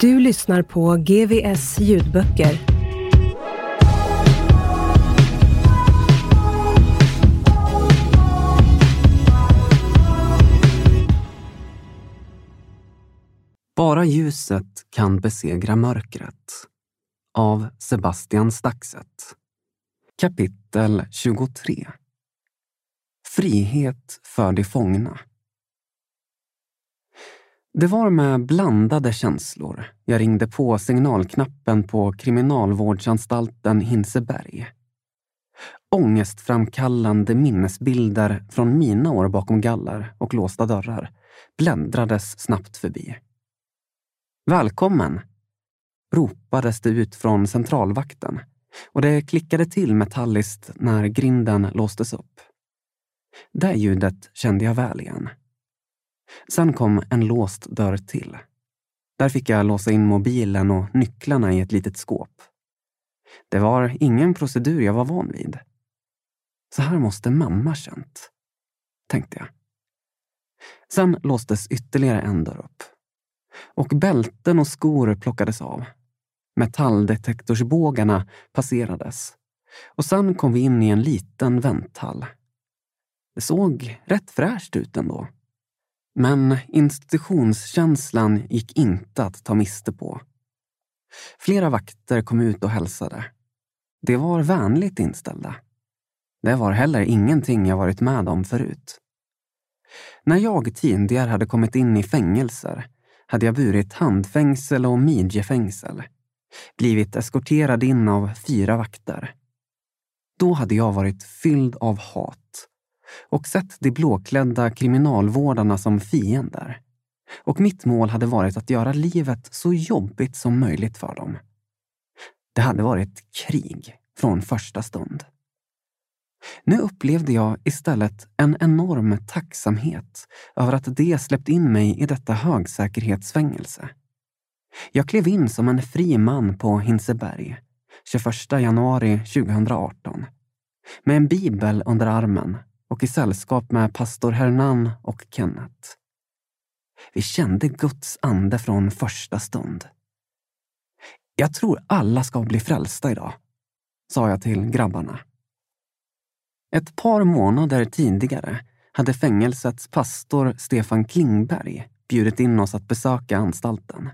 Du lyssnar på GVS ljudböcker. Bara ljuset kan besegra mörkret. Av Sebastian Staxet. Kapitel 23. Frihet för de fångna. Det var med blandade känslor jag ringde på signalknappen på kriminalvårdsanstalten Hinseberg. Ångestframkallande minnesbilder från mina år bakom galler och låsta dörrar bländrades snabbt förbi. Välkommen! ropades det ut från centralvakten och det klickade till metalliskt när grinden låstes upp. Det ljudet kände jag väl igen. Sen kom en låst dörr till. Där fick jag låsa in mobilen och nycklarna i ett litet skåp. Det var ingen procedur jag var van vid. Så här måste mamma känt, tänkte jag. Sen låstes ytterligare en dörr upp. Och bälten och skor plockades av. Metalldetektorsbågarna passerades. Och sen kom vi in i en liten vänthall. Det såg rätt fräscht ut ändå. Men institutionskänslan gick inte att ta miste på. Flera vakter kom ut och hälsade. De var vänligt inställda. Det var heller ingenting jag varit med om förut. När jag tidigare hade kommit in i fängelser hade jag burit handfängsel och midjefängsel. Blivit eskorterad in av fyra vakter. Då hade jag varit fylld av hat och sett de blåklädda kriminalvårdarna som fiender. Och mitt mål hade varit att göra livet så jobbigt som möjligt för dem. Det hade varit krig från första stund. Nu upplevde jag istället en enorm tacksamhet över att de släppt in mig i detta högsäkerhetsfängelse. Jag klev in som en fri man på Hinseberg 21 januari 2018 med en bibel under armen och i sällskap med pastor Hernan och Kenneth. Vi kände Guds ande från första stund. Jag tror alla ska bli frälsta idag, sa jag till grabbarna. Ett par månader tidigare hade fängelsets pastor Stefan Klingberg bjudit in oss att besöka anstalten.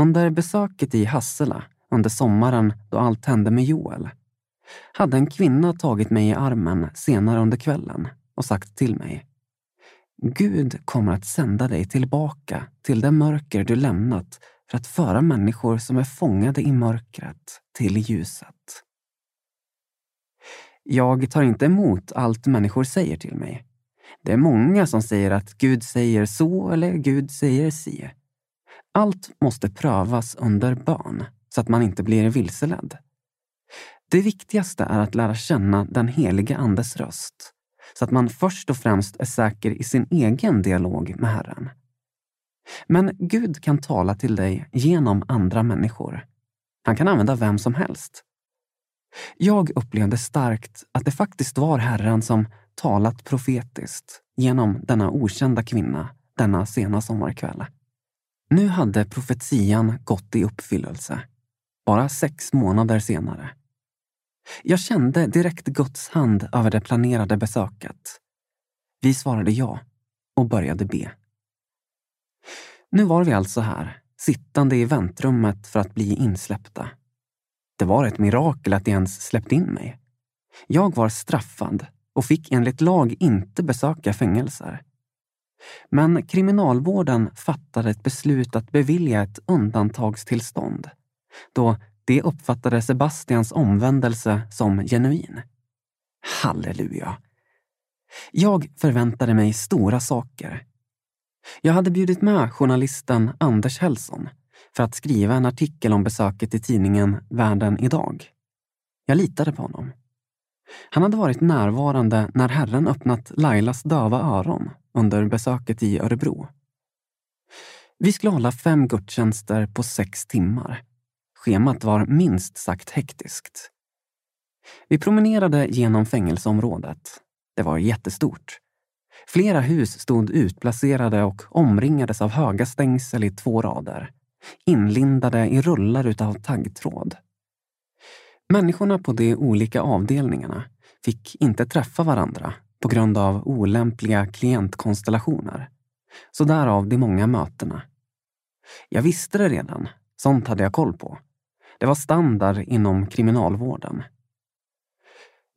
Under besöket i Hassela under sommaren då allt hände med Joel hade en kvinna tagit mig i armen senare under kvällen och sagt till mig Gud kommer att sända dig tillbaka till det mörker du lämnat för att föra människor som är fångade i mörkret till ljuset. Jag tar inte emot allt människor säger till mig. Det är många som säger att Gud säger så eller Gud säger si. Allt måste prövas under bön så att man inte blir vilseledd. Det viktigaste är att lära känna den heliga Andes röst så att man först och främst är säker i sin egen dialog med Herren. Men Gud kan tala till dig genom andra människor. Han kan använda vem som helst. Jag upplevde starkt att det faktiskt var Herren som talat profetiskt genom denna okända kvinna denna sena sommarkväll. Nu hade profetian gått i uppfyllelse, bara sex månader senare. Jag kände direkt Guds hand över det planerade besöket. Vi svarade ja och började be. Nu var vi alltså här, sittande i väntrummet för att bli insläppta. Det var ett mirakel att de ens släppte in mig. Jag var straffad och fick enligt lag inte besöka fängelser. Men kriminalvården fattade ett beslut att bevilja ett undantagstillstånd då det uppfattade Sebastians omvändelse som genuin. Halleluja! Jag förväntade mig stora saker. Jag hade bjudit med journalisten Anders Hellson för att skriva en artikel om besöket i tidningen Världen idag. Jag litade på honom. Han hade varit närvarande när Herren öppnat Lailas döva öron under besöket i Örebro. Vi skulle hålla fem gudstjänster på sex timmar. Schemat var minst sagt hektiskt. Vi promenerade genom fängelseområdet. Det var jättestort. Flera hus stod utplacerade och omringades av höga stängsel i två rader, inlindade i rullar utav taggtråd. Människorna på de olika avdelningarna fick inte träffa varandra på grund av olämpliga klientkonstellationer. Så därav de många mötena. Jag visste det redan. Sånt hade jag koll på. Det var standard inom kriminalvården.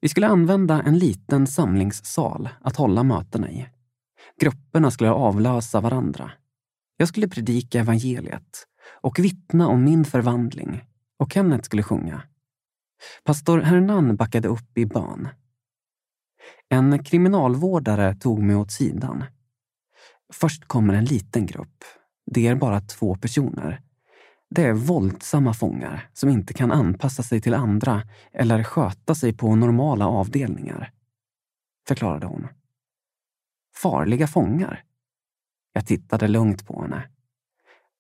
Vi skulle använda en liten samlingssal att hålla mötena i. Grupperna skulle avlösa varandra. Jag skulle predika evangeliet och vittna om min förvandling och Kenneth skulle sjunga. Pastor Hernan backade upp i bön. En kriminalvårdare tog mig åt sidan. Först kommer en liten grupp. Det är bara två personer. Det är våldsamma fångar som inte kan anpassa sig till andra eller sköta sig på normala avdelningar, förklarade hon. Farliga fångar? Jag tittade lugnt på henne.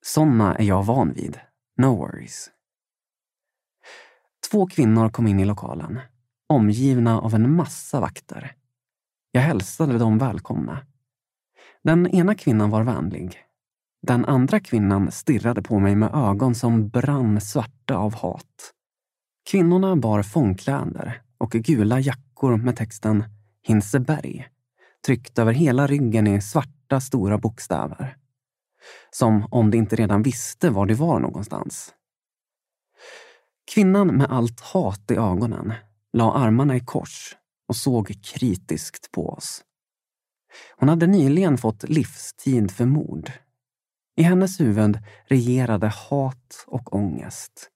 Såna är jag van vid. No worries. Två kvinnor kom in i lokalen, omgivna av en massa vakter. Jag hälsade dem välkomna. Den ena kvinnan var vänlig. Den andra kvinnan stirrade på mig med ögon som brann svarta av hat. Kvinnorna bar fångkläder och gula jackor med texten Hinseberg tryckt över hela ryggen i svarta stora bokstäver. Som om de inte redan visste var de var någonstans. Kvinnan med allt hat i ögonen la armarna i kors och såg kritiskt på oss. Hon hade nyligen fått livstid för mord. I hennes huvud regerade hat och ångest.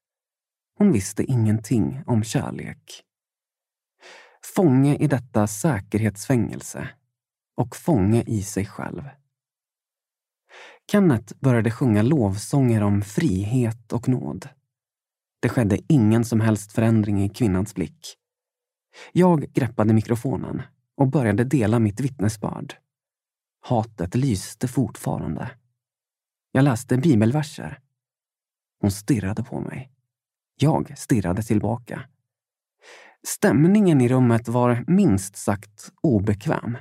Hon visste ingenting om kärlek. Fånge i detta säkerhetsfängelse och fånge i sig själv. Kenneth började sjunga lovsånger om frihet och nåd. Det skedde ingen som helst förändring i kvinnans blick. Jag greppade mikrofonen och började dela mitt vittnesbörd. Hatet lyste fortfarande. Jag läste bibelverser. Hon stirrade på mig. Jag stirrade tillbaka. Stämningen i rummet var minst sagt obekväm.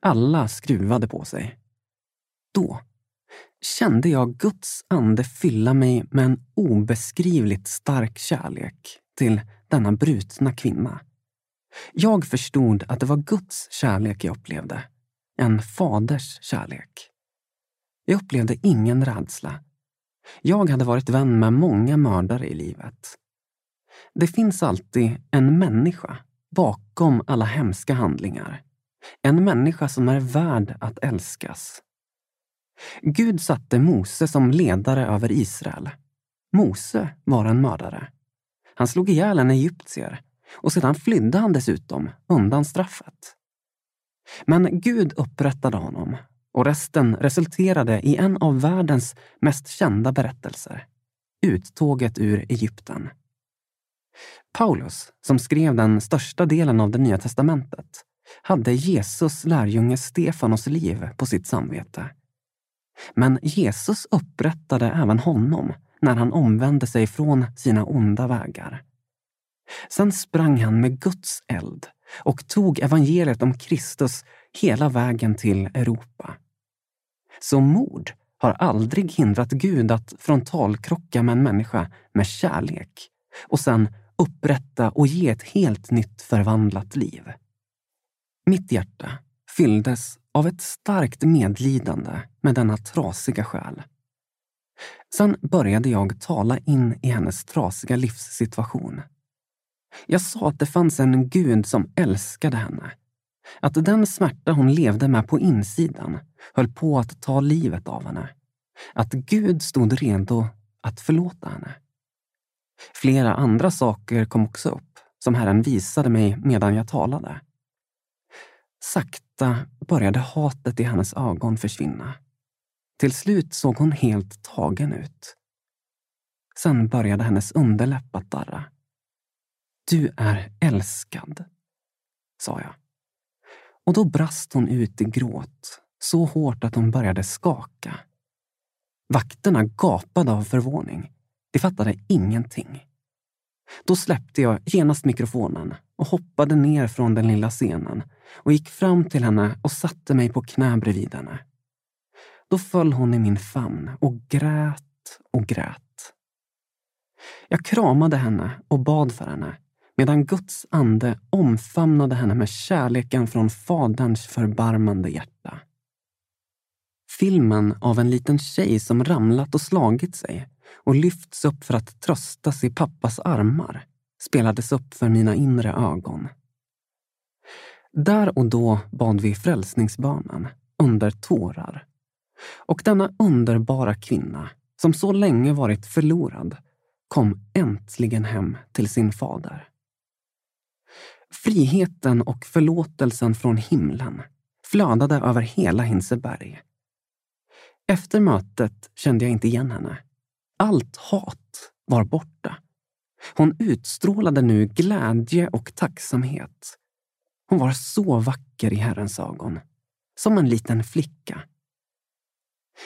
Alla skruvade på sig. Då kände jag Guds ande fylla mig med en obeskrivligt stark kärlek till denna brutna kvinna. Jag förstod att det var Guds kärlek jag upplevde. En faders kärlek. Jag upplevde ingen rädsla. Jag hade varit vän med många mördare i livet. Det finns alltid en människa bakom alla hemska handlingar. En människa som är värd att älskas. Gud satte Mose som ledare över Israel. Mose var en mördare. Han slog ihjäl en egyptier och sedan flydde han dessutom undan straffet. Men Gud upprättade honom och resten resulterade i en av världens mest kända berättelser. Uttåget ur Egypten. Paulus, som skrev den största delen av det Nya testamentet, hade Jesus lärjunge Stefanos liv på sitt samvete. Men Jesus upprättade även honom när han omvände sig från sina onda vägar. Sen sprang han med Guds eld och tog evangeliet om Kristus hela vägen till Europa. Så mord har aldrig hindrat Gud att frontalkrocka med en människa med kärlek och sen upprätta och ge ett helt nytt förvandlat liv. Mitt hjärta fylldes av ett starkt medlidande med denna trasiga själ. Sen började jag tala in i hennes trasiga livssituation. Jag sa att det fanns en gud som älskade henne. Att den smärta hon levde med på insidan höll på att ta livet av henne. Att Gud stod redo att förlåta henne. Flera andra saker kom också upp, som Herren visade mig medan jag talade. Sakta började hatet i hennes ögon försvinna. Till slut såg hon helt tagen ut. Sen började hennes underläpp att darra. Du är älskad, sa jag. Och då brast hon ut i gråt, så hårt att hon började skaka. Vakterna gapade av förvåning. De fattade ingenting. Då släppte jag genast mikrofonen och hoppade ner från den lilla scenen och gick fram till henne och satte mig på knä bredvid henne. Då föll hon i min famn och grät och grät. Jag kramade henne och bad för henne medan Guds ande omfamnade henne med kärleken från Faderns förbarmande hjärta. Filmen av en liten tjej som ramlat och slagit sig och lyfts upp för att tröstas i pappas armar spelades upp för mina inre ögon. Där och då bad vi frälsningsbönen under tårar. Och denna underbara kvinna, som så länge varit förlorad, kom äntligen hem till sin fader. Friheten och förlåtelsen från himlen flödade över hela Hinseberg. Efter mötet kände jag inte igen henne. Allt hat var borta. Hon utstrålade nu glädje och tacksamhet. Hon var så vacker i Herrens ögon. Som en liten flicka.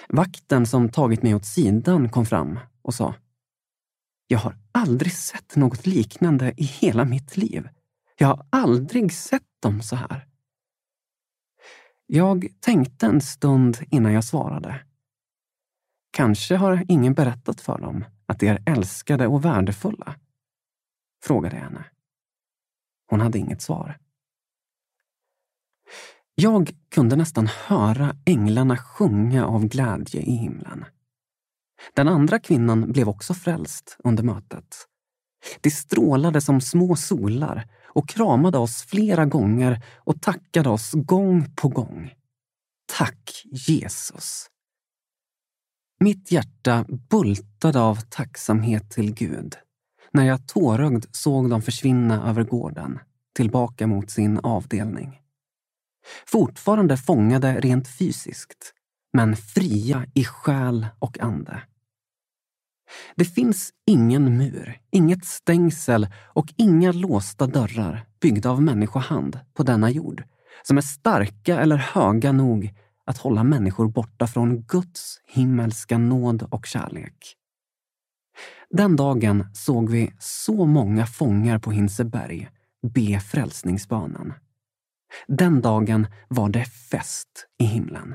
Vakten som tagit mig åt sidan kom fram och sa Jag har aldrig sett något liknande i hela mitt liv. Jag har aldrig sett dem så här. Jag tänkte en stund innan jag svarade. Kanske har ingen berättat för dem att de är älskade och värdefulla? Frågade jag henne. Hon hade inget svar. Jag kunde nästan höra änglarna sjunga av glädje i himlen. Den andra kvinnan blev också frälst under mötet. De strålade som små solar och kramade oss flera gånger och tackade oss gång på gång. Tack Jesus! Mitt hjärta bultade av tacksamhet till Gud när jag tårögd såg dem försvinna över gården, tillbaka mot sin avdelning. Fortfarande fångade rent fysiskt, men fria i själ och ande. Det finns ingen mur, inget stängsel och inga låsta dörrar byggda av människohand på denna jord som är starka eller höga nog att hålla människor borta från Guds himmelska nåd och kärlek. Den dagen såg vi så många fångar på Hinseberg be frälsningsbanan. Den dagen var det fest i himlen.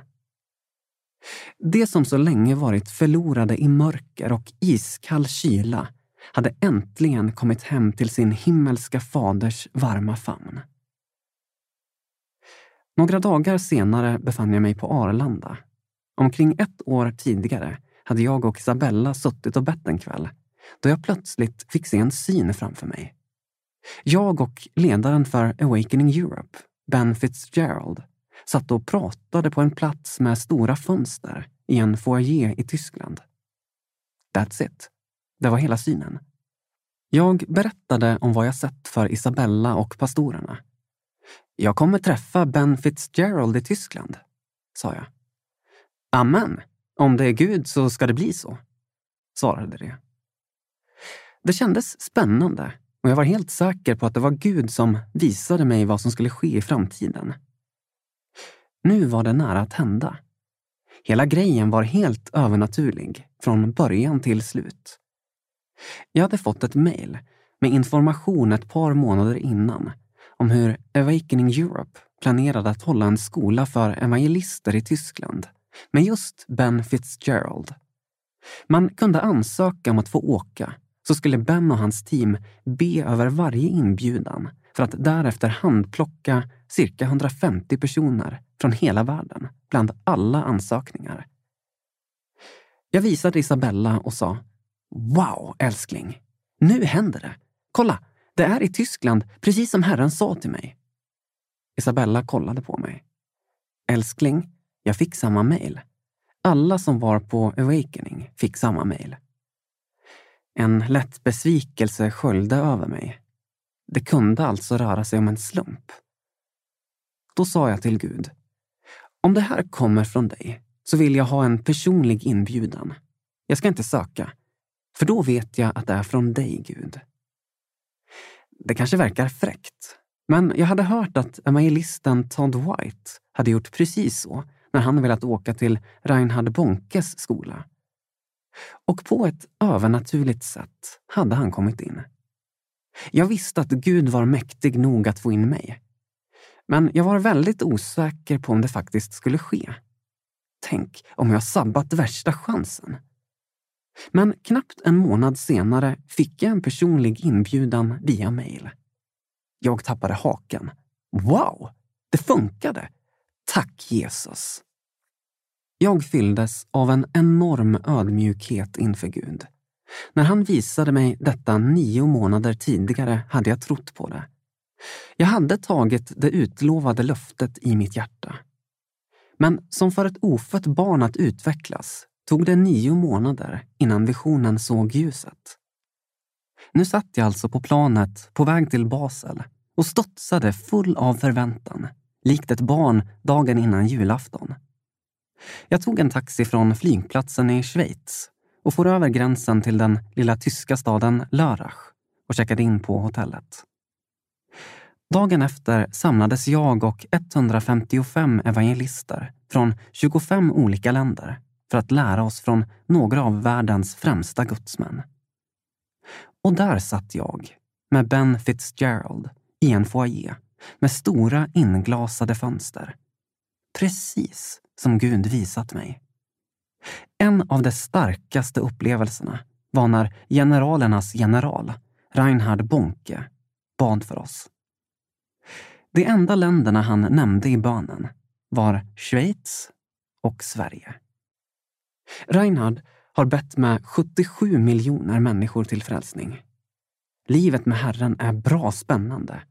Det som så länge varit förlorade i mörker och iskall kyla hade äntligen kommit hem till sin himmelska faders varma famn. Några dagar senare befann jag mig på Arlanda. Omkring ett år tidigare hade jag och Isabella suttit och bett en kväll då jag plötsligt fick se en syn framför mig. Jag och ledaren för Awakening Europe, Ben Fitzgerald, satt och pratade på en plats med stora fönster i en foyer i Tyskland. That's it. Det var hela synen. Jag berättade om vad jag sett för Isabella och pastorerna. Jag kommer träffa Ben Fitzgerald i Tyskland, sa jag. Amen. Om det är Gud så ska det bli så, svarade de. Det kändes spännande och jag var helt säker på att det var Gud som visade mig vad som skulle ske i framtiden. Nu var det nära att hända. Hela grejen var helt övernaturlig, från början till slut. Jag hade fått ett mejl med information ett par månader innan om hur Awakening Europe planerade att hålla en skola för evangelister i Tyskland med just Ben Fitzgerald. Man kunde ansöka om att få åka, så skulle Ben och hans team be över varje inbjudan för att därefter handplocka cirka 150 personer från hela världen bland alla ansökningar. Jag visade Isabella och sa Wow, älskling! Nu händer det! Kolla, det är i Tyskland, precis som Herren sa till mig. Isabella kollade på mig. Älskling, jag fick samma mejl. Alla som var på Awakening fick samma mejl. En lätt besvikelse sköljde över mig. Det kunde alltså röra sig om en slump. Då sa jag till Gud, om det här kommer från dig så vill jag ha en personlig inbjudan. Jag ska inte söka, för då vet jag att det är från dig, Gud. Det kanske verkar fräckt, men jag hade hört att evangelisten Todd White hade gjort precis så när han velat åka till Reinhard Bonkes skola. Och på ett övernaturligt sätt hade han kommit in. Jag visste att Gud var mäktig nog att få in mig. Men jag var väldigt osäker på om det faktiskt skulle ske. Tänk om jag sabbat värsta chansen. Men knappt en månad senare fick jag en personlig inbjudan via mejl. Jag tappade haken. Wow! Det funkade! Tack Jesus! Jag fylldes av en enorm ödmjukhet inför Gud. När han visade mig detta nio månader tidigare hade jag trott på det. Jag hade tagit det utlovade löftet i mitt hjärta. Men som för ett ofött barn att utvecklas tog det nio månader innan visionen såg ljuset. Nu satt jag alltså på planet på väg till Basel och studsade full av förväntan, likt ett barn dagen innan julafton. Jag tog en taxi från flygplatsen i Schweiz och for över gränsen till den lilla tyska staden Lörrach och checkade in på hotellet. Dagen efter samlades jag och 155 evangelister från 25 olika länder för att lära oss från några av världens främsta gudsmän. Och där satt jag med Ben Fitzgerald i en foyer med stora inglasade fönster. Precis som Gud visat mig. En av de starkaste upplevelserna var när generalernas general, Reinhard Bonke, bad för oss. De enda länderna han nämnde i bönen var Schweiz och Sverige. Reinhard har bett med 77 miljoner människor till frälsning. Livet med Herren är bra spännande.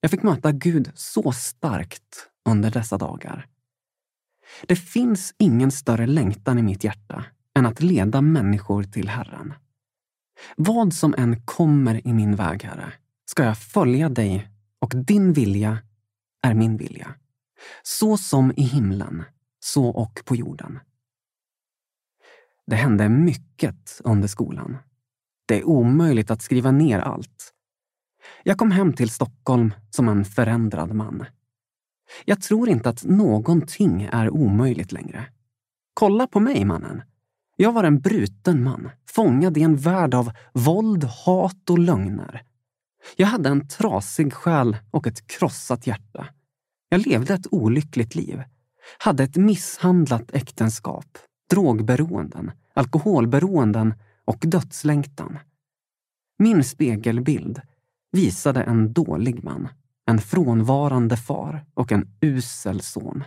Jag fick möta Gud så starkt under dessa dagar. Det finns ingen större längtan i mitt hjärta än att leda människor till Herren. Vad som än kommer i min väg, Herre, ska jag följa dig och din vilja är min vilja. Så som i himlen, så och på jorden. Det hände mycket under skolan. Det är omöjligt att skriva ner allt. Jag kom hem till Stockholm som en förändrad man. Jag tror inte att någonting är omöjligt längre. Kolla på mig, mannen. Jag var en bruten man, fångad i en värld av våld, hat och lögner. Jag hade en trasig själ och ett krossat hjärta. Jag levde ett olyckligt liv. Hade ett misshandlat äktenskap, drogberoenden, alkoholberoenden och dödslängtan. Min spegelbild visade en dålig man en frånvarande far och en usel son.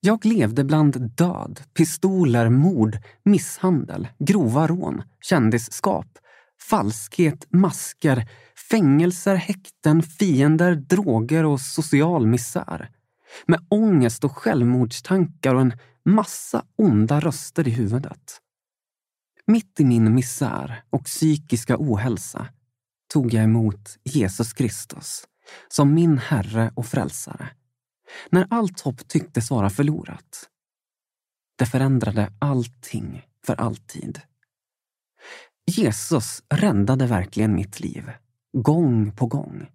Jag levde bland död, pistoler, mord, misshandel, grova rån, kändisskap, falskhet, masker, fängelser, häkten, fiender, droger och social misär. Med ångest och självmordstankar och en massa onda röster i huvudet. Mitt i min misär och psykiska ohälsa tog jag emot Jesus Kristus som min Herre och Frälsare. När allt hopp tycktes vara förlorat. Det förändrade allting för alltid. Jesus räddade verkligen mitt liv, gång på gång.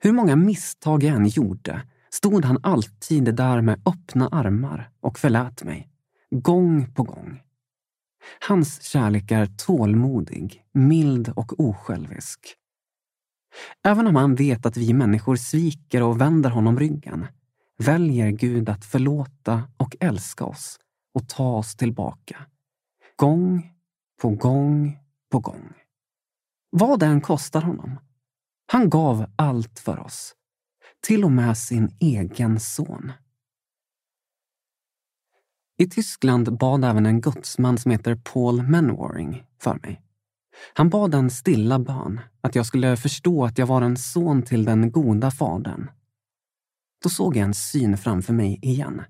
Hur många misstag jag än gjorde stod han alltid där med öppna armar och förlät mig, gång på gång. Hans kärlek är tålmodig, mild och osjälvisk. Även om han vet att vi människor sviker och vänder honom ryggen väljer Gud att förlåta och älska oss och ta oss tillbaka. Gång på gång på gång. Vad det än kostar honom. Han gav allt för oss. till och med sin egen son. I Tyskland bad även en gudsman som heter Paul Menwaring för mig. Han bad en stilla bön att jag skulle förstå att jag var en son till den goda fadern. Då såg jag en syn framför mig igen.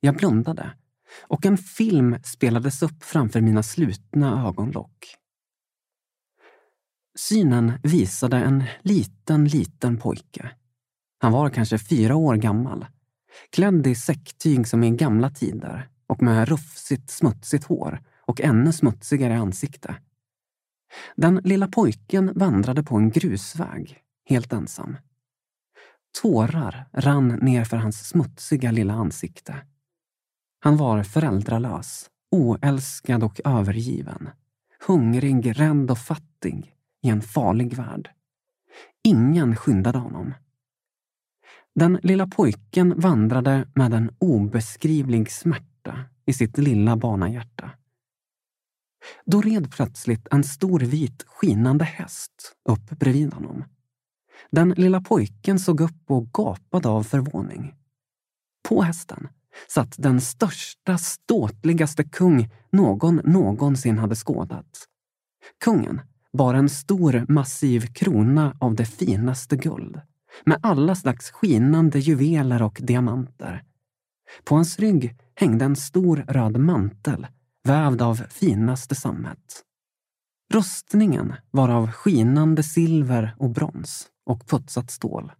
Jag blundade och en film spelades upp framför mina slutna ögonlock. Synen visade en liten, liten pojke. Han var kanske fyra år gammal, klädd i säcktyg som i gamla tider och med rufsigt, smutsigt hår och ännu smutsigare ansikte. Den lilla pojken vandrade på en grusväg, helt ensam. Tårar rann ner för hans smutsiga lilla ansikte. Han var föräldralös, oälskad och övergiven. Hungrig, rädd och fattig i en farlig värld. Ingen skyndade honom. Den lilla pojken vandrade med en obeskrivlig smärta i sitt lilla barnahjärta. Då red plötsligt en stor vit skinande häst upp bredvid honom. Den lilla pojken såg upp och gapade av förvåning. På hästen satt den största, ståtligaste kung någon någonsin hade skådat. Kungen bar en stor, massiv krona av det finaste guld med alla slags skinande juveler och diamanter. På hans rygg hängde en stor röd mantel vävd av finaste sammet. Rustningen var av skinande silver och brons och putsat stål.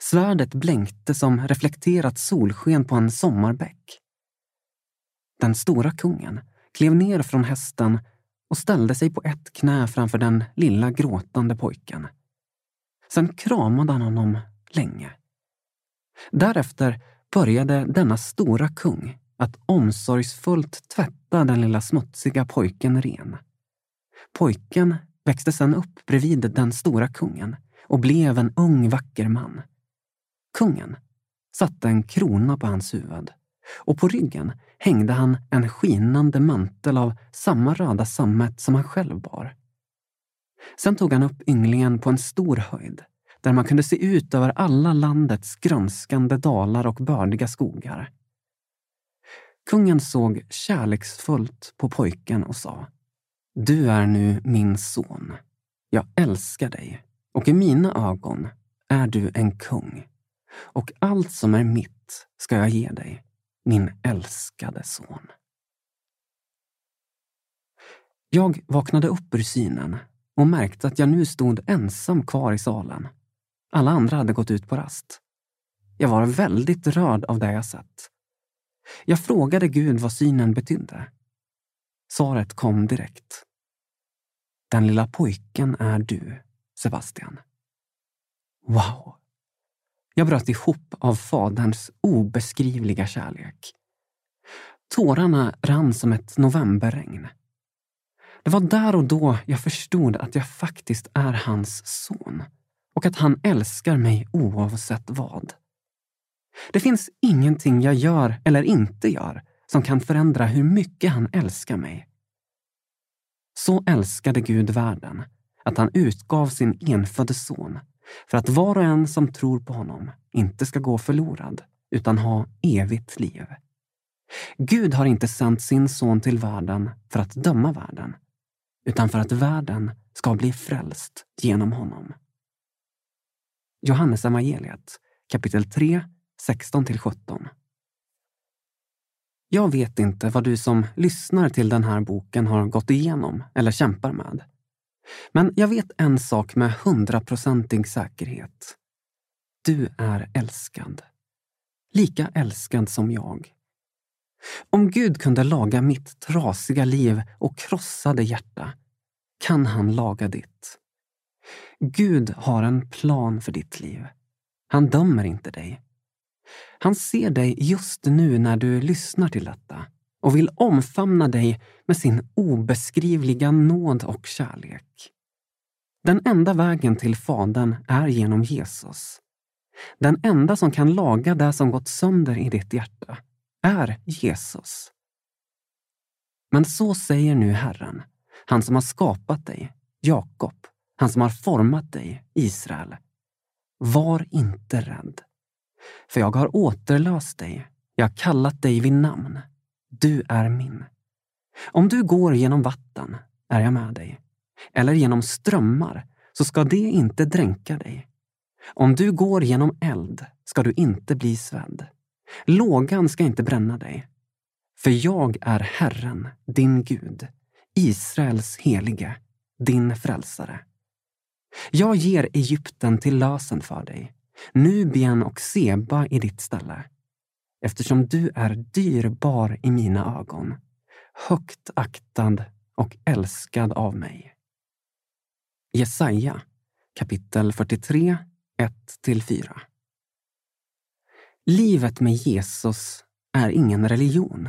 Svärdet blänkte som reflekterat solsken på en sommarbäck. Den stora kungen klev ner från hästen och ställde sig på ett knä framför den lilla gråtande pojken. Sen kramade han honom länge. Därefter började denna stora kung att omsorgsfullt tvätta den lilla smutsiga pojken ren. Pojken växte sedan upp bredvid den stora kungen och blev en ung vacker man. Kungen satte en krona på hans huvud och på ryggen hängde han en skinande mantel av samma röda sammet som han själv bar. Sen tog han upp ynglingen på en stor höjd där man kunde se ut över alla landets grönskande dalar och bördiga skogar. Kungen såg kärleksfullt på pojken och sa Du är nu min son. Jag älskar dig och i mina ögon är du en kung. Och allt som är mitt ska jag ge dig, min älskade son. Jag vaknade upp ur synen och märkte att jag nu stod ensam kvar i salen. Alla andra hade gått ut på rast. Jag var väldigt rörd av det jag sett. Jag frågade Gud vad synen betydde. Svaret kom direkt. Den lilla pojken är du, Sebastian. Wow! Jag bröt ihop av Faderns obeskrivliga kärlek. Tårarna rann som ett novemberregn. Det var där och då jag förstod att jag faktiskt är hans son och att han älskar mig oavsett vad. Det finns ingenting jag gör eller inte gör som kan förändra hur mycket han älskar mig. Så älskade Gud världen att han utgav sin enfödde son för att var och en som tror på honom inte ska gå förlorad utan ha evigt liv. Gud har inte sänt sin son till världen för att döma världen utan för att världen ska bli frälst genom honom. Johannes evangeliet kapitel 3, 16 17. Jag vet inte vad du som lyssnar till den här boken har gått igenom eller kämpar med. Men jag vet en sak med hundraprocentig säkerhet. Du är älskad. Lika älskad som jag. Om Gud kunde laga mitt trasiga liv och krossade hjärta kan han laga ditt. Gud har en plan för ditt liv. Han dömer inte dig. Han ser dig just nu när du lyssnar till detta och vill omfamna dig med sin obeskrivliga nåd och kärlek. Den enda vägen till Fadern är genom Jesus. Den enda som kan laga det som gått sönder i ditt hjärta är Jesus. Men så säger nu Herren, han som har skapat dig, Jakob, han som har format dig, Israel. var inte rädd. För jag har återlöst dig, jag har kallat dig vid namn. Du är min. Om du går genom vatten är jag med dig, eller genom strömmar så ska det inte dränka dig. Om du går genom eld ska du inte bli svedd. Lågan ska inte bränna dig. För jag är Herren, din Gud, Israels helige, din frälsare. Jag ger Egypten till lösen för dig, Nubien och Seba i ditt ställe, eftersom du är dyrbar i mina ögon, högt aktad och älskad av mig. Jesaja kapitel 43, 1-4 Livet med Jesus är ingen religion.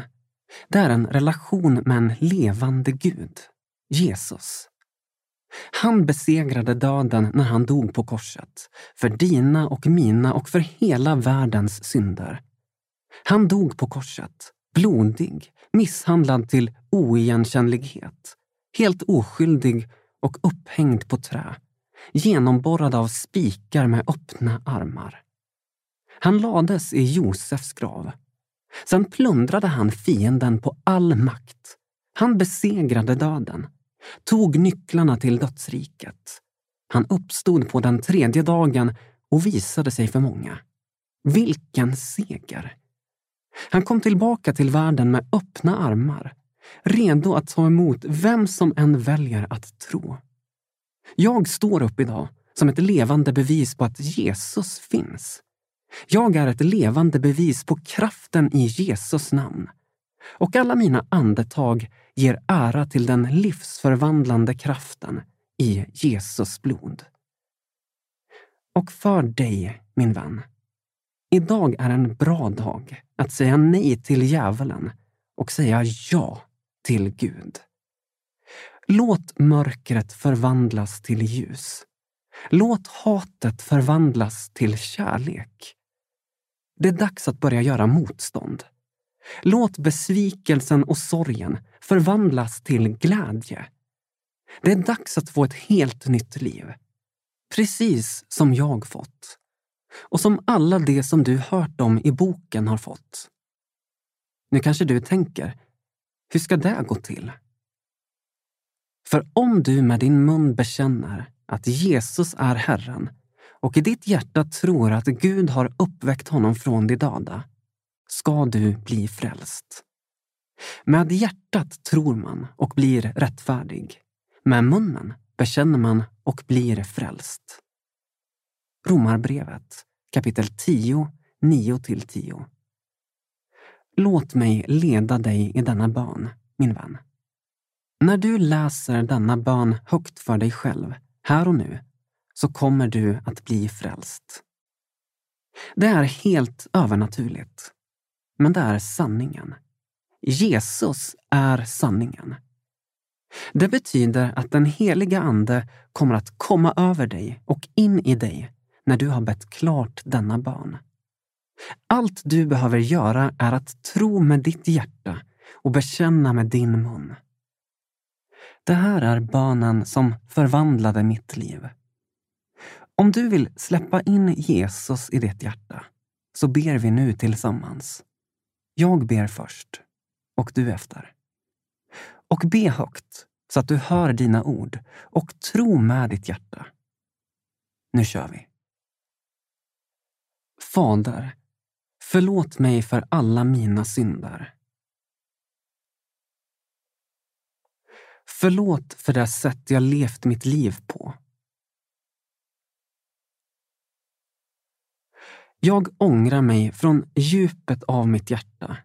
Det är en relation med en levande Gud, Jesus. Han besegrade döden när han dog på korset, för dina och mina och för hela världens synder. Han dog på korset, blodig, misshandlad till oigenkännlighet, helt oskyldig och upphängd på trä, genomborrad av spikar med öppna armar. Han lades i Josefs grav. Sen plundrade han fienden på all makt. Han besegrade döden, tog nycklarna till dödsriket. Han uppstod på den tredje dagen och visade sig för många. Vilken seger! Han kom tillbaka till världen med öppna armar, redo att ta emot vem som än väljer att tro. Jag står upp idag som ett levande bevis på att Jesus finns. Jag är ett levande bevis på kraften i Jesus namn. Och alla mina andetag ger ära till den livsförvandlande kraften i Jesus blod. Och för dig, min vän, idag är en bra dag att säga nej till djävulen och säga ja till Gud. Låt mörkret förvandlas till ljus. Låt hatet förvandlas till kärlek. Det är dags att börja göra motstånd. Låt besvikelsen och sorgen förvandlas till glädje. Det är dags att få ett helt nytt liv. Precis som jag fått. Och som alla de som du hört om i boken har fått. Nu kanske du tänker, hur ska det gå till? För om du med din mun bekänner att Jesus är Herren och i ditt hjärta tror att Gud har uppväckt honom från de döda, ska du bli frälst. Med hjärtat tror man och blir rättfärdig. Med munnen bekänner man och blir frälst. Romarbrevet kapitel 10, 9-10. Låt mig leda dig i denna bön, min vän. När du läser denna bön högt för dig själv, här och nu, så kommer du att bli frälst. Det är helt övernaturligt. Men det är sanningen. Jesus är sanningen. Det betyder att den heliga Ande kommer att komma över dig och in i dig när du har bett klart denna bön. Allt du behöver göra är att tro med ditt hjärta och bekänna med din mun. Det här är bönen som förvandlade mitt liv. Om du vill släppa in Jesus i ditt hjärta så ber vi nu tillsammans. Jag ber först och du efter. Och be högt så att du hör dina ord och tro med ditt hjärta. Nu kör vi. Fader, förlåt mig för alla mina synder. Förlåt för det sätt jag levt mitt liv på. Jag ångrar mig från djupet av mitt hjärta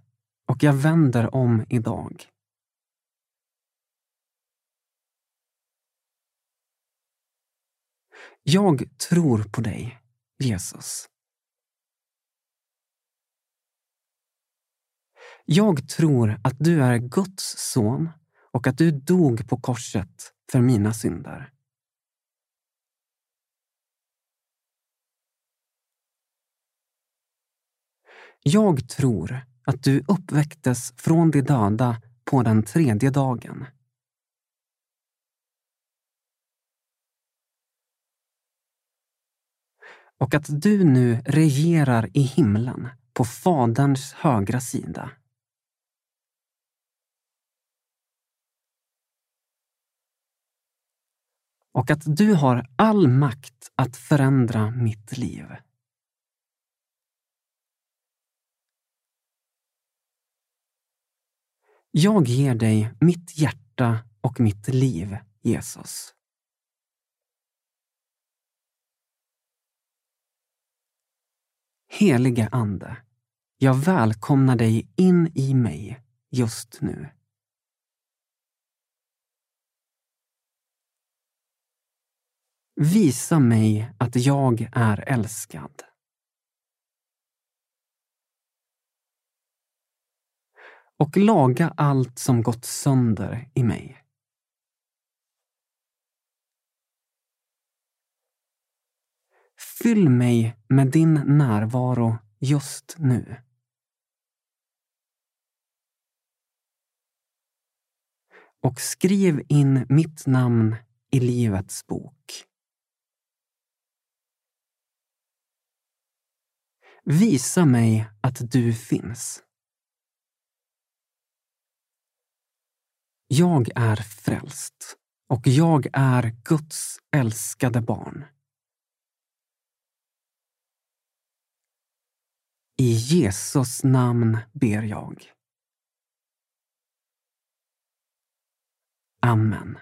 och jag vänder om idag. Jag tror på dig, Jesus. Jag tror att du är Guds son och att du dog på korset för mina synder. Jag tror att du uppväcktes från de döda på den tredje dagen. och att du nu regerar i himlen på Faderns högra sida. Och att du har all makt att förändra mitt liv. Jag ger dig mitt hjärta och mitt liv, Jesus. Helige Ande, jag välkomnar dig in i mig just nu. Visa mig att jag är älskad. Och laga allt som gått sönder i mig. Fyll mig med din närvaro just nu. Och skriv in mitt namn i Livets bok. Visa mig att du finns. Jag är frälst och jag är Guds älskade barn. I Jesus namn ber jag. Amen.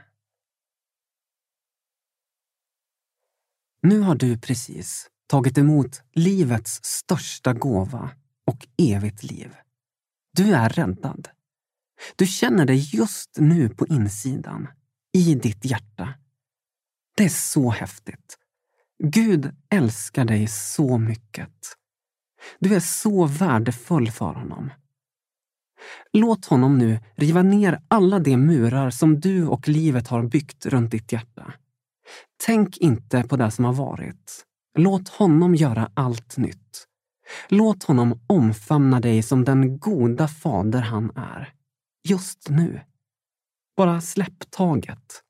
Nu har du precis tagit emot livets största gåva och evigt liv. Du är räddad. Du känner dig just nu på insidan, i ditt hjärta. Det är så häftigt. Gud älskar dig så mycket. Du är så värdefull för honom. Låt honom nu riva ner alla de murar som du och livet har byggt runt ditt hjärta. Tänk inte på det som har varit. Låt honom göra allt nytt. Låt honom omfamna dig som den goda fader han är. Just nu. Bara släpp taget.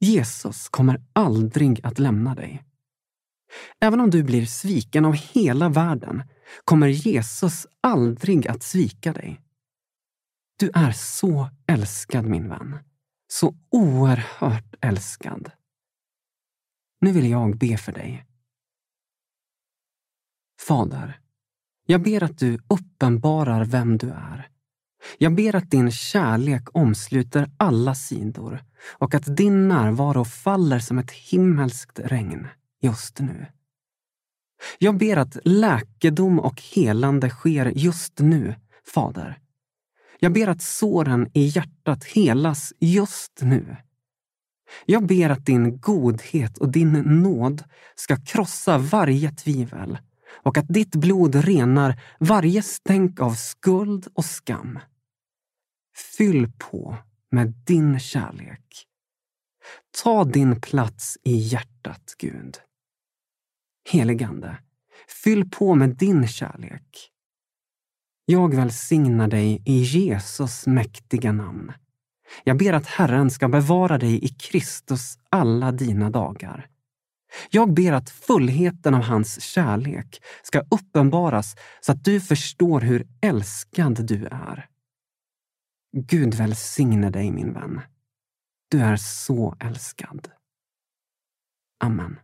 Jesus kommer aldrig att lämna dig. Även om du blir sviken av hela världen kommer Jesus aldrig att svika dig. Du är så älskad, min vän. Så oerhört älskad. Nu vill jag be för dig. Fader, jag ber att du uppenbarar vem du är. Jag ber att din kärlek omsluter alla sidor och att din närvaro faller som ett himmelskt regn just nu. Jag ber att läkedom och helande sker just nu, Fader. Jag ber att såren i hjärtat helas just nu. Jag ber att din godhet och din nåd ska krossa varje tvivel och att ditt blod renar varje stänk av skuld och skam. Fyll på med din kärlek. Ta din plats i hjärtat, Gud. Heligande, fyll på med din kärlek. Jag välsignar dig i Jesus mäktiga namn. Jag ber att Herren ska bevara dig i Kristus alla dina dagar. Jag ber att fullheten av hans kärlek ska uppenbaras så att du förstår hur älskad du är. Gud välsigne dig, min vän. Du är så älskad. Amen.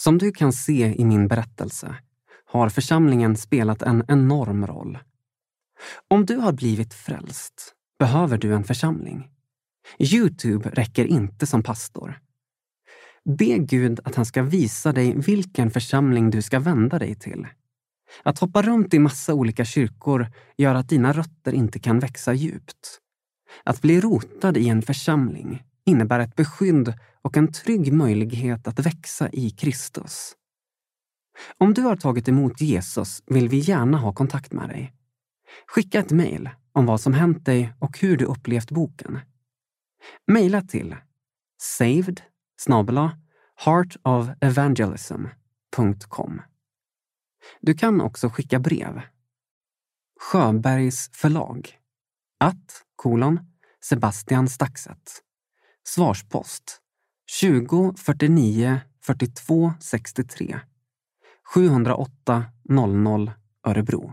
Som du kan se i min berättelse har församlingen spelat en enorm roll. Om du har blivit frälst behöver du en församling. Youtube räcker inte som pastor. Be Gud att han ska visa dig vilken församling du ska vända dig till. Att hoppa runt i massa olika kyrkor gör att dina rötter inte kan växa djupt. Att bli rotad i en församling innebär ett beskydd och en trygg möjlighet att växa i Kristus. Om du har tagit emot Jesus vill vi gärna ha kontakt med dig. Skicka ett mejl om vad som hänt dig och hur du upplevt boken. Mejla till saved heartofevangelism.com. Du kan också skicka brev. Sjöbergs förlag. Att, kolon, Sebastian Staxet. Svarspost 20 49 42 63 708 00 Örebro.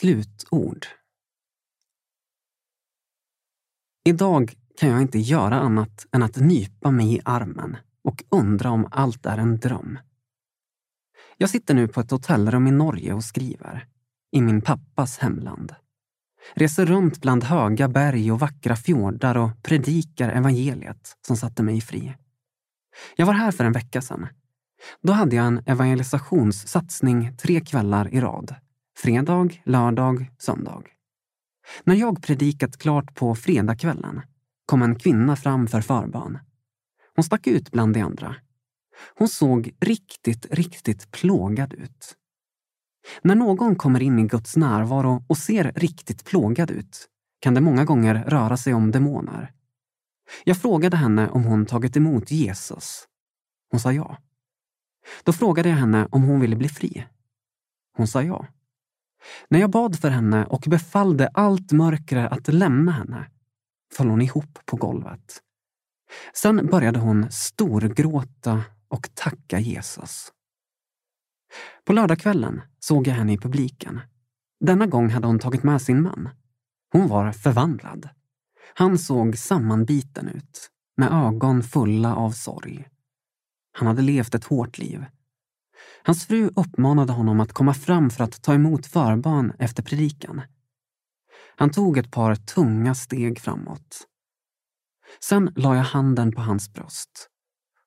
Slutord. Idag kan jag inte göra annat än att nypa mig i armen och undra om allt är en dröm. Jag sitter nu på ett hotellrum i Norge och skriver. I min pappas hemland. Reser runt bland höga berg och vackra fjordar och predikar evangeliet som satte mig fri. Jag var här för en vecka sedan. Då hade jag en evangelisationssatsning tre kvällar i rad. Fredag, lördag, söndag. När jag predikat klart på fredagskvällen kom en kvinna fram för förbön. Hon stack ut bland de andra. Hon såg riktigt, riktigt plågad ut. När någon kommer in i Guds närvaro och ser riktigt plågad ut kan det många gånger röra sig om demoner. Jag frågade henne om hon tagit emot Jesus. Hon sa ja. Då frågade jag henne om hon ville bli fri. Hon sa ja. När jag bad för henne och befallde allt mörkre att lämna henne föll hon ihop på golvet. Sen började hon storgråta och tacka Jesus. På lördagskvällen såg jag henne i publiken. Denna gång hade hon tagit med sin man. Hon var förvandlad. Han såg sammanbiten ut, med ögon fulla av sorg. Han hade levt ett hårt liv. Hans fru uppmanade honom att komma fram för att ta emot förbarn efter predikan. Han tog ett par tunga steg framåt. Sen la jag handen på hans bröst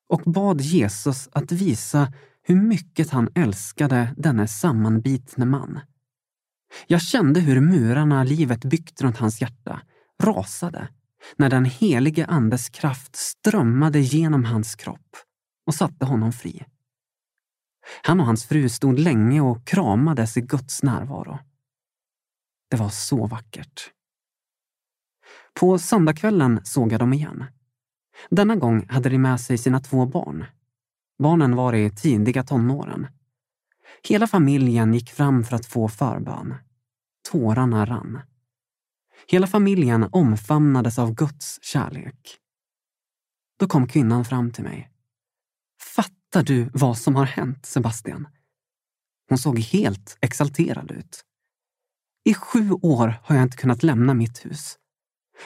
och bad Jesus att visa hur mycket han älskade denne sammanbitne man. Jag kände hur murarna livet byggt runt hans hjärta rasade när den helige Andes kraft strömmade genom hans kropp och satte honom fri. Han och hans fru stod länge och kramades i Guds närvaro. Det var så vackert. På söndagskvällen såg jag dem igen. Denna gång hade de med sig sina två barn. Barnen var i tidiga tonåren. Hela familjen gick fram för att få förbön. Tårarna rann. Hela familjen omfamnades av Guds kärlek. Då kom kvinnan fram till mig. Fattar du vad som har hänt, Sebastian? Hon såg helt exalterad ut. I sju år har jag inte kunnat lämna mitt hus.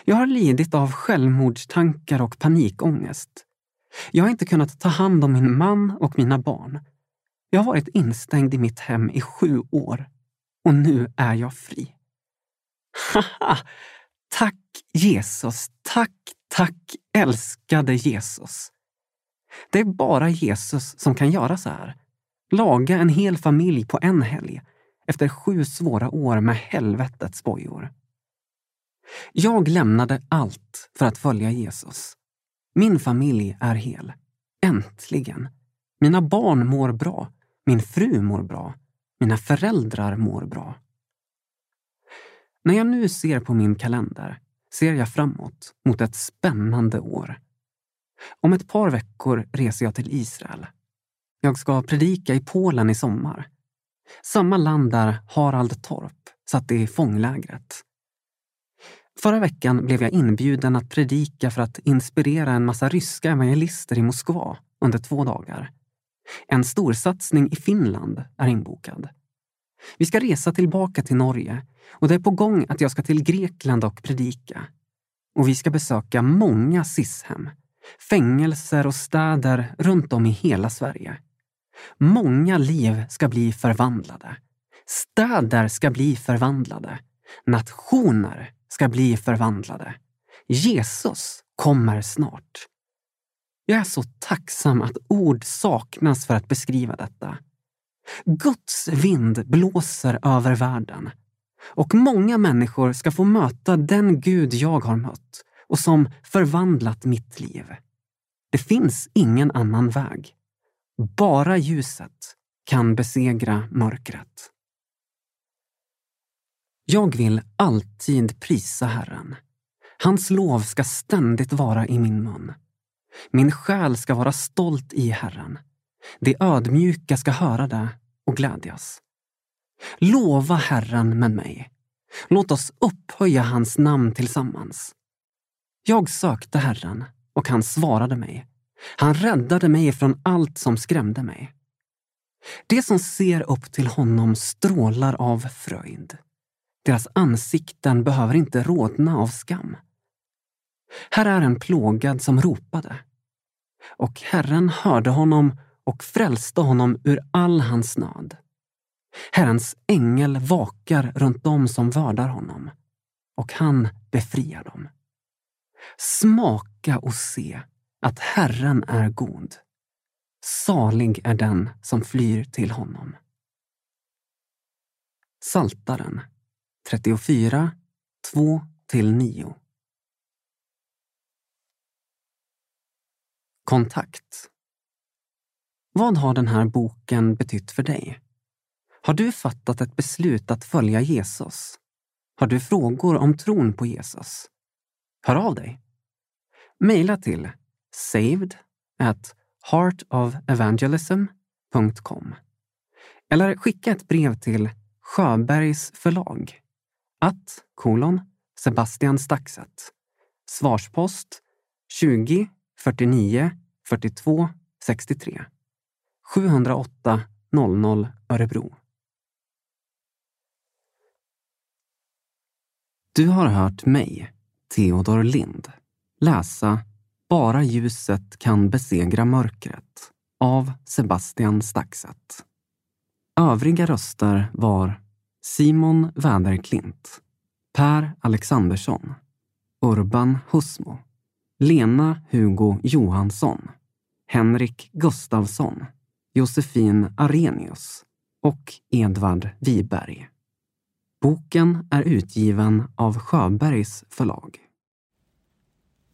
Jag har lidit av självmordstankar och panikångest. Jag har inte kunnat ta hand om min man och mina barn. Jag har varit instängd i mitt hem i sju år och nu är jag fri. Haha! Tack Jesus, tack, tack älskade Jesus. Det är bara Jesus som kan göra så här. Laga en hel familj på en helg efter sju svåra år med helvetets bojor. Jag lämnade allt för att följa Jesus. Min familj är hel. Äntligen! Mina barn mår bra. Min fru mår bra. Mina föräldrar mår bra. När jag nu ser på min kalender ser jag framåt mot ett spännande år. Om ett par veckor reser jag till Israel. Jag ska predika i Polen i sommar. Samma land där Harald Torp satt i fånglägret. Förra veckan blev jag inbjuden att predika för att inspirera en massa ryska evangelister i Moskva under två dagar. En storsatsning i Finland är inbokad. Vi ska resa tillbaka till Norge och det är på gång att jag ska till Grekland och predika. Och vi ska besöka många SIS-hem, fängelser och städer runt om i hela Sverige. Många liv ska bli förvandlade. Städer ska bli förvandlade. Nationer ska bli förvandlade. Jesus kommer snart. Jag är så tacksam att ord saknas för att beskriva detta. Guds vind blåser över världen och många människor ska få möta den Gud jag har mött och som förvandlat mitt liv. Det finns ingen annan väg. Bara ljuset kan besegra mörkret. Jag vill alltid prisa Herren. Hans lov ska ständigt vara i min mun. Min själ ska vara stolt i Herren. De ödmjuka ska höra det och glädjas. Lova Herren med mig. Låt oss upphöja hans namn tillsammans. Jag sökte Herren och han svarade mig. Han räddade mig från allt som skrämde mig. De som ser upp till honom strålar av fröjd. Deras ansikten behöver inte rodna av skam. Här är en plågad som ropade. Och Herren hörde honom och frälste honom ur all hans nöd. Herrens ängel vakar runt dem som vördar honom och han befriar dem. Smaka och se att Herren är god. Salig är den som flyr till honom. Saltaren 34, 2-9 Kontakt Vad har den här boken betytt för dig? Har du fattat ett beslut att följa Jesus? Har du frågor om tron på Jesus? Hör av dig. Mejla till saved at heartofevangelism.com eller skicka ett brev till Sjöbergs förlag att kolon Sebastian Staxet. Svarspost 20 49 42 63 708 00 Örebro. Du har hört mig, Theodor Lind, läsa Bara ljuset kan besegra mörkret av Sebastian Staxet. Övriga röster var Simon Väderklint, Per Alexandersson, Urban Husmo, Lena Hugo Johansson, Henrik Gustavsson, Josefin Arrhenius och Edvard Wiberg. Boken är utgiven av Sjöbergs förlag.